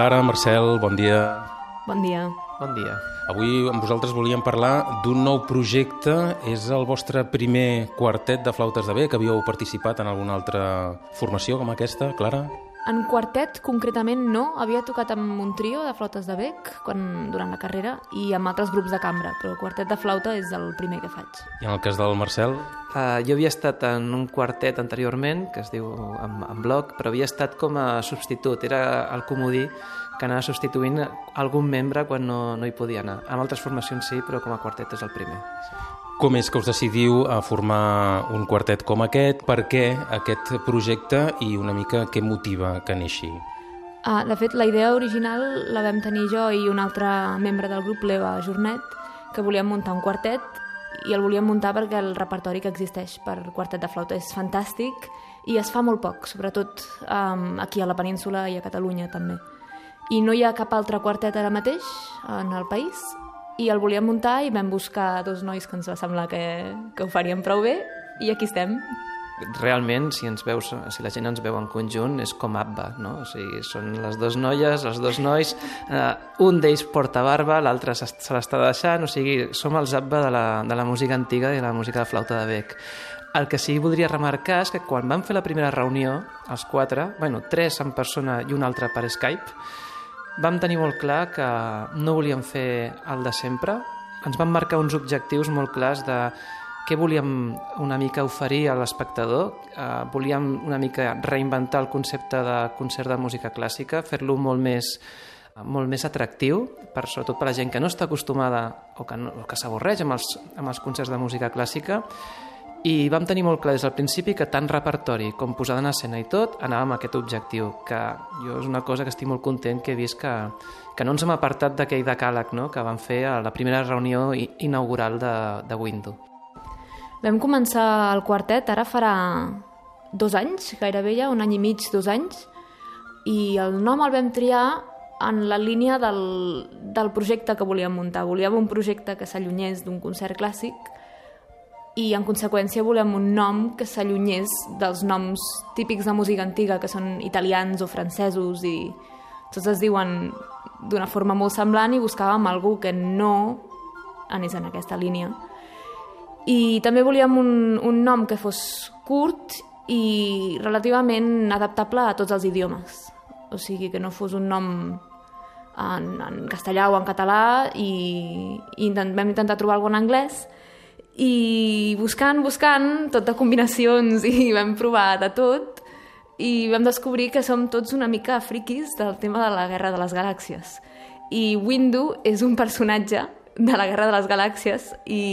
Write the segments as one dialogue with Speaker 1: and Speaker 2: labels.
Speaker 1: Clara, Marcel, bon dia.
Speaker 2: Bon dia.
Speaker 3: Bon dia.
Speaker 1: Avui amb vosaltres volíem parlar d'un nou projecte. És el vostre primer quartet de flautes de bec. Havíeu participat en alguna altra formació com aquesta, Clara?
Speaker 2: En quartet, concretament, no. Havia tocat amb un trio de flautes de bec quan, durant la carrera i amb altres grups de cambra, però quartet de flauta és el primer que faig.
Speaker 1: I en el cas del Marcel?
Speaker 3: Uh, jo havia estat en un quartet anteriorment, que es diu en, en bloc, però havia estat com a substitut. Era el comodí que anava substituint algun membre quan no, no hi podia anar. En altres formacions sí, però com a quartet és el primer.
Speaker 1: Com és que us decidiu a formar un quartet com aquest? Per què aquest projecte i una mica què motiva que neixi?
Speaker 2: Ah, de fet, la idea original la vam tenir jo i un altre membre del grup, l'Eva Jornet, que volíem muntar un quartet i el volíem muntar perquè el repertori que existeix per quartet de flauta és fantàstic i es fa molt poc, sobretot um, aquí a la península i a Catalunya també. I no hi ha cap altre quartet ara mateix en el país i el volíem muntar i vam buscar dos nois que ens va semblar que, que ho farien prou bé i aquí estem.
Speaker 3: Realment, si, ens veus, si la gent ens veu en conjunt, és com ABBA, no? O sigui, són les dues noies, els dos nois, eh, un d'ells porta barba, l'altre se, l'està deixant, o sigui, som els ABBA de la, de la música antiga i de la música de flauta de bec. El que sí que voldria remarcar és que quan vam fer la primera reunió, els quatre, bueno, tres en persona i un altre per Skype, vam tenir molt clar que no volíem fer el de sempre. Ens vam marcar uns objectius molt clars de què volíem una mica oferir a l'espectador. Uh, volíem una mica reinventar el concepte de concert de música clàssica, fer-lo molt més molt més atractiu, per, sobretot per a la gent que no està acostumada o que, no, o que s'avorreix amb, els, amb els concerts de música clàssica i vam tenir molt clar des del principi que tant repertori com posada en escena i tot anàvem amb aquest objectiu, que jo és una cosa que estic molt content que he vist que, que no ens hem apartat d'aquell decàleg no? que vam fer a la primera reunió inaugural de, de Windows.
Speaker 2: Vam començar el quartet, ara farà dos anys, gairebé ja, un any i mig, dos anys, i el nom el vam triar en la línia del, del projecte que volíem muntar. Volíem un projecte que s'allunyés d'un concert clàssic i en conseqüència volem un nom que s'allunyés dels noms típics de música antiga que són italians o francesos i tots es diuen d'una forma molt semblant i buscàvem algú que no anés en aquesta línia. I també volíem un, un nom que fos curt i relativament adaptable a tots els idiomes. O sigui, que no fos un nom en, en castellà o en català i, i intent, vam intentar trobar algun en anglès i buscant, buscant, tot de combinacions i vam provar de tot i vam descobrir que som tots una mica friquis del tema de la Guerra de les Galàxies. I Windu és un personatge de la Guerra de les Galàxies i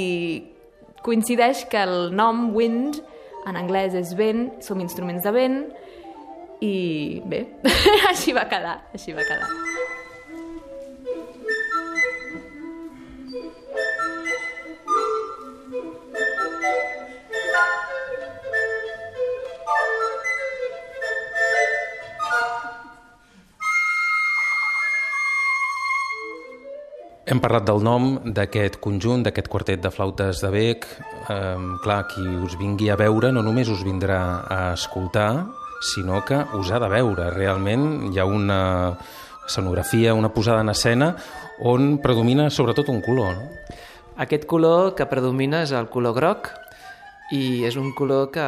Speaker 2: coincideix que el nom Wind en anglès és vent, som instruments de vent i bé, així va quedar, així va quedar.
Speaker 1: Hem parlat del nom d'aquest conjunt, d'aquest quartet de flautes de bec. Eh, clar, qui us vingui a veure no només us vindrà a escoltar, sinó que us ha de veure. Realment hi ha una escenografia, una posada en escena on predomina sobretot un color. No?
Speaker 3: Aquest color que predomina és el color groc, i és un color que,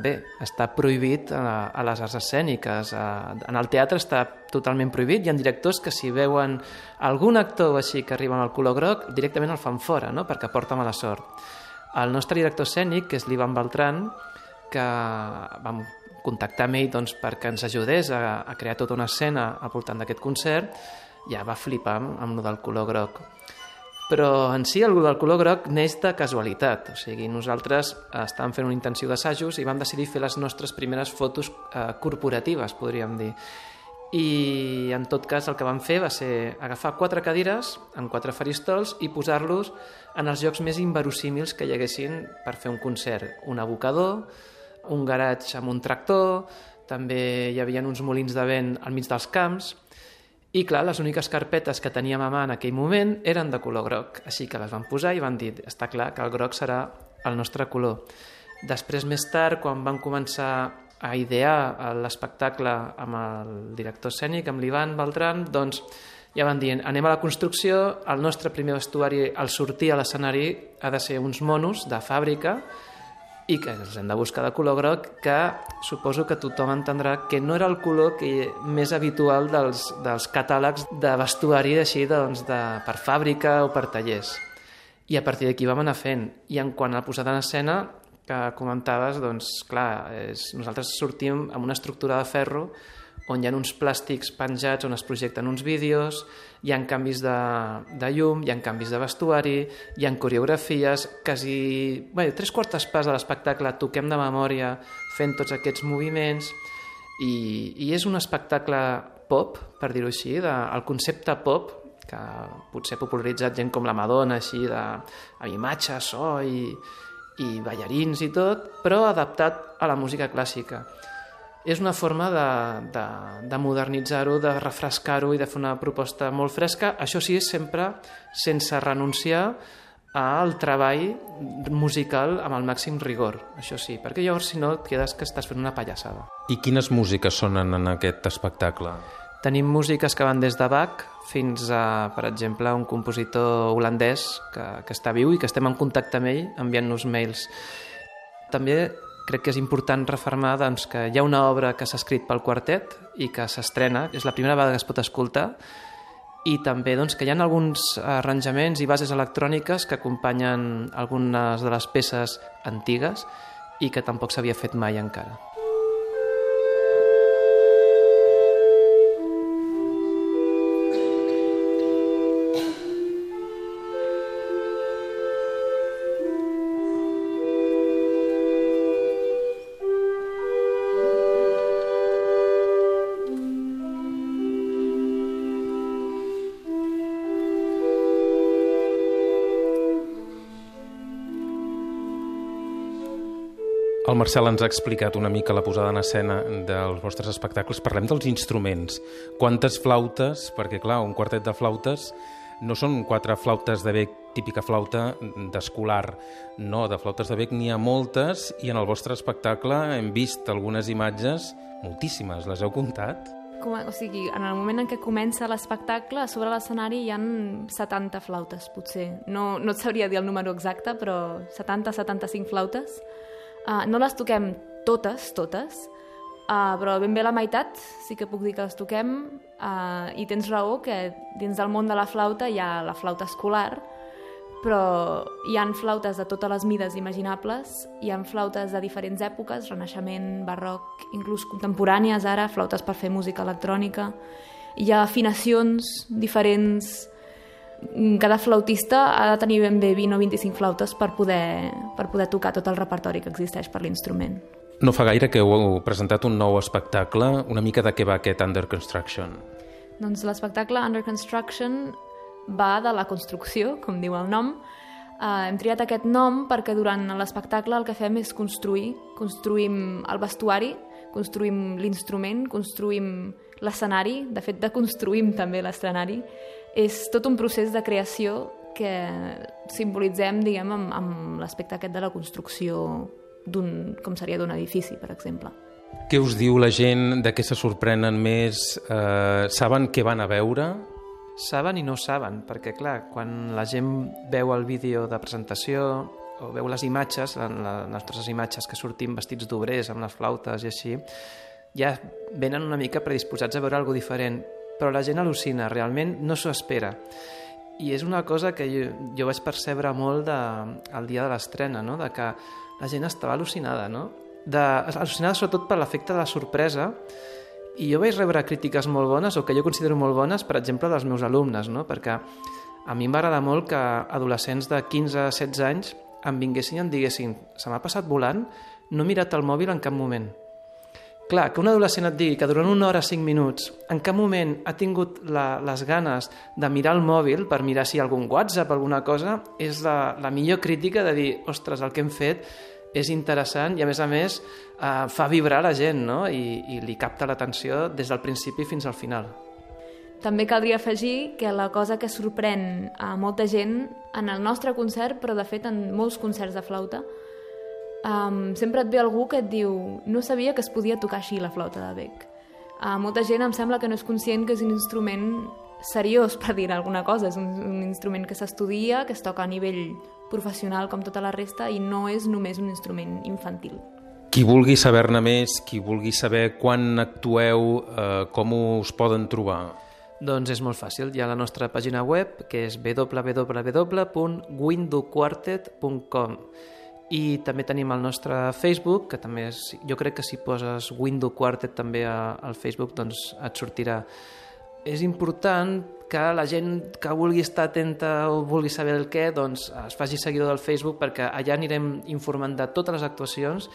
Speaker 3: bé, està prohibit a, a les arts escèniques. A, en el teatre està totalment prohibit. Hi ha directors que si veuen algun actor així que arriba amb el color groc, directament el fan fora, no?, perquè porta mala sort. El nostre director escènic, que és l'Ivan Beltran, que vam contactar amb ell doncs, perquè ens ajudés a, a crear tota una escena al voltant d'aquest concert, ja va flipar amb, amb el del color groc però en si el del color groc neix de casualitat, o sigui, nosaltres estàvem fent una intenció d'assajos i vam decidir fer les nostres primeres fotos eh, corporatives, podríem dir. I en tot cas el que vam fer va ser agafar quatre cadires en quatre faristols i posar-los en els llocs més inverosímils que hi haguessin per fer un concert. Un abocador, un garatge amb un tractor, també hi havia uns molins de vent al mig dels camps, i clar, les úniques carpetes que teníem a mà en aquell moment eren de color groc, així que les van posar i van dir, està clar que el groc serà el nostre color. Després, més tard, quan van començar a idear l'espectacle amb el director escènic, amb l'Ivan Beltran, doncs ja van dient, anem a la construcció, el nostre primer vestuari al sortir a l'escenari ha de ser uns monos de fàbrica i que els hem de buscar de color groc que suposo que tothom entendrà que no era el color que més habitual dels, dels catàlegs de vestuari així doncs, de, per fàbrica o per tallers. I a partir d'aquí vam anar fent. I en quant a la posada en escena, que comentaves, doncs clar, és, nosaltres sortim amb una estructura de ferro on hi ha uns plàstics penjats on es projecten uns vídeos, hi ha canvis de, de llum, hi ha canvis de vestuari, hi ha coreografies, quasi... Bé, tres quartes parts de l'espectacle toquem de memòria fent tots aquests moviments i, i és un espectacle pop, per dir-ho així, de, el concepte pop que potser ha popularitzat gent com la Madonna, així, de, amb imatges, so i, i ballarins i tot, però adaptat a la música clàssica és una forma de, de, de modernitzar-ho, de refrescar-ho i de fer una proposta molt fresca. Això sí, sempre sense renunciar al treball musical amb el màxim rigor, això sí, perquè llavors si no et quedes que estàs fent una pallassada.
Speaker 1: I quines músiques sonen en aquest espectacle?
Speaker 3: Tenim músiques que van des de Bach fins a, per exemple, un compositor holandès que, que està viu i que estem en contacte amb ell enviant-nos mails. També crec que és important refermar doncs, que hi ha una obra que s'ha escrit pel quartet i que s'estrena, és la primera vegada que es pot escoltar, i també doncs, que hi ha alguns arranjaments i bases electròniques que acompanyen algunes de les peces antigues i que tampoc s'havia fet mai encara.
Speaker 1: El Marcel ens ha explicat una mica la posada en escena dels vostres espectacles. Parlem dels instruments. Quantes flautes, perquè clar, un quartet de flautes no són quatre flautes de bec, típica flauta d'escolar. No, de flautes de bec n'hi ha moltes i en el vostre espectacle hem vist algunes imatges, moltíssimes, les heu comptat?
Speaker 2: Com, o sigui, en el moment en què comença l'espectacle, sobre l'escenari hi han 70 flautes, potser. No, no et sabria dir el número exacte, però 70-75 flautes Uh, no les toquem totes, totes, uh, però ben bé la meitat sí que puc dir que les toquem uh, i tens raó que dins del món de la flauta hi ha la flauta escolar, però hi han flautes de totes les mides imaginables, hi han flautes de diferents èpoques, renaixement, barroc, inclús contemporànies ara, flautes per fer música electrònica, hi ha afinacions diferents cada flautista ha de tenir ben bé 20 o 25 flautes per poder, per poder tocar tot el repertori que existeix per l'instrument.
Speaker 1: No fa gaire que heu presentat un nou espectacle, una mica de què va aquest Under Construction?
Speaker 2: Doncs l'espectacle Under Construction va de la construcció, com diu el nom. Uh, hem triat aquest nom perquè durant l'espectacle el que fem és construir. Construïm el vestuari, construïm l'instrument, construïm l'escenari, de fet, de construïm també l'escenari, és tot un procés de creació que simbolitzem, diguem, amb, amb l'aspecte aquest de la construcció d'un, com seria d'un edifici, per exemple.
Speaker 1: Què us diu la gent? De què se sorprenen més? Eh, saben què van a veure?
Speaker 3: Saben i no saben, perquè clar, quan la gent veu el vídeo de presentació o veu les imatges, les nostres imatges que sortim vestits d'obrers amb les flautes i així, ja venen una mica predisposats a veure alguna diferent, però la gent al·lucina, realment no s'ho espera. I és una cosa que jo, jo vaig percebre molt de, el dia de l'estrena, no? de que la gent estava al·lucinada, no? De, al·lucinada sobretot per l'efecte de la sorpresa i jo vaig rebre crítiques molt bones o que jo considero molt bones, per exemple, dels meus alumnes, no? perquè a mi m'agrada molt que adolescents de 15-16 anys em vinguessin i em diguessin se m'ha passat volant, no he mirat el mòbil en cap moment Clar, que un adolescent et digui que durant una hora, cinc minuts, en cap moment ha tingut la, les ganes de mirar el mòbil per mirar si hi ha algun WhatsApp, alguna cosa, és la, la millor crítica de dir, ostres, el que hem fet és interessant i, a més a més, eh, fa vibrar la gent no? I, i li capta l'atenció des del principi fins al final.
Speaker 2: També caldria afegir que la cosa que sorprèn a molta gent en el nostre concert, però de fet en molts concerts de flauta, um, sempre et ve algú que et diu no sabia que es podia tocar així la flauta de bec. Uh, molta gent em sembla que no és conscient que és un instrument seriós, per dir alguna cosa. És un, un instrument que s'estudia, que es toca a nivell professional com tota la resta i no és només un instrument infantil.
Speaker 1: Qui vulgui saber-ne més, qui vulgui saber quan actueu, eh, com us poden trobar?
Speaker 3: Doncs és molt fàcil. Hi ha la nostra pàgina web, que és www.windowquartet.com i també tenim el nostre Facebook, que també és, jo crec que si poses Window Quartet també al Facebook doncs et sortirà. És important que la gent que vulgui estar atenta o vulgui saber el què, doncs es faci seguidor del Facebook perquè allà anirem informant de totes les actuacions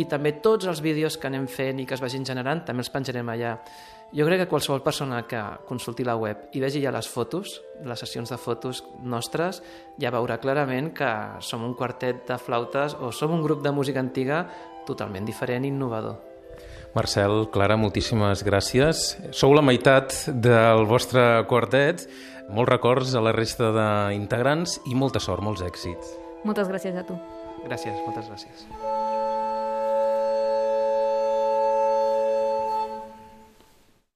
Speaker 3: i també tots els vídeos que anem fent i que es vagin generant també els penjarem allà. Jo crec que qualsevol persona que consulti la web i vegi ja les fotos, les sessions de fotos nostres, ja veurà clarament que som un quartet de flautes o som un grup de música antiga totalment diferent i innovador.
Speaker 1: Marcel, Clara, moltíssimes gràcies. Sou la meitat del vostre quartet. Molts records a la resta d'integrants i molta sort, molts èxits.
Speaker 2: Moltes gràcies a tu.
Speaker 3: Gràcies, moltes gràcies.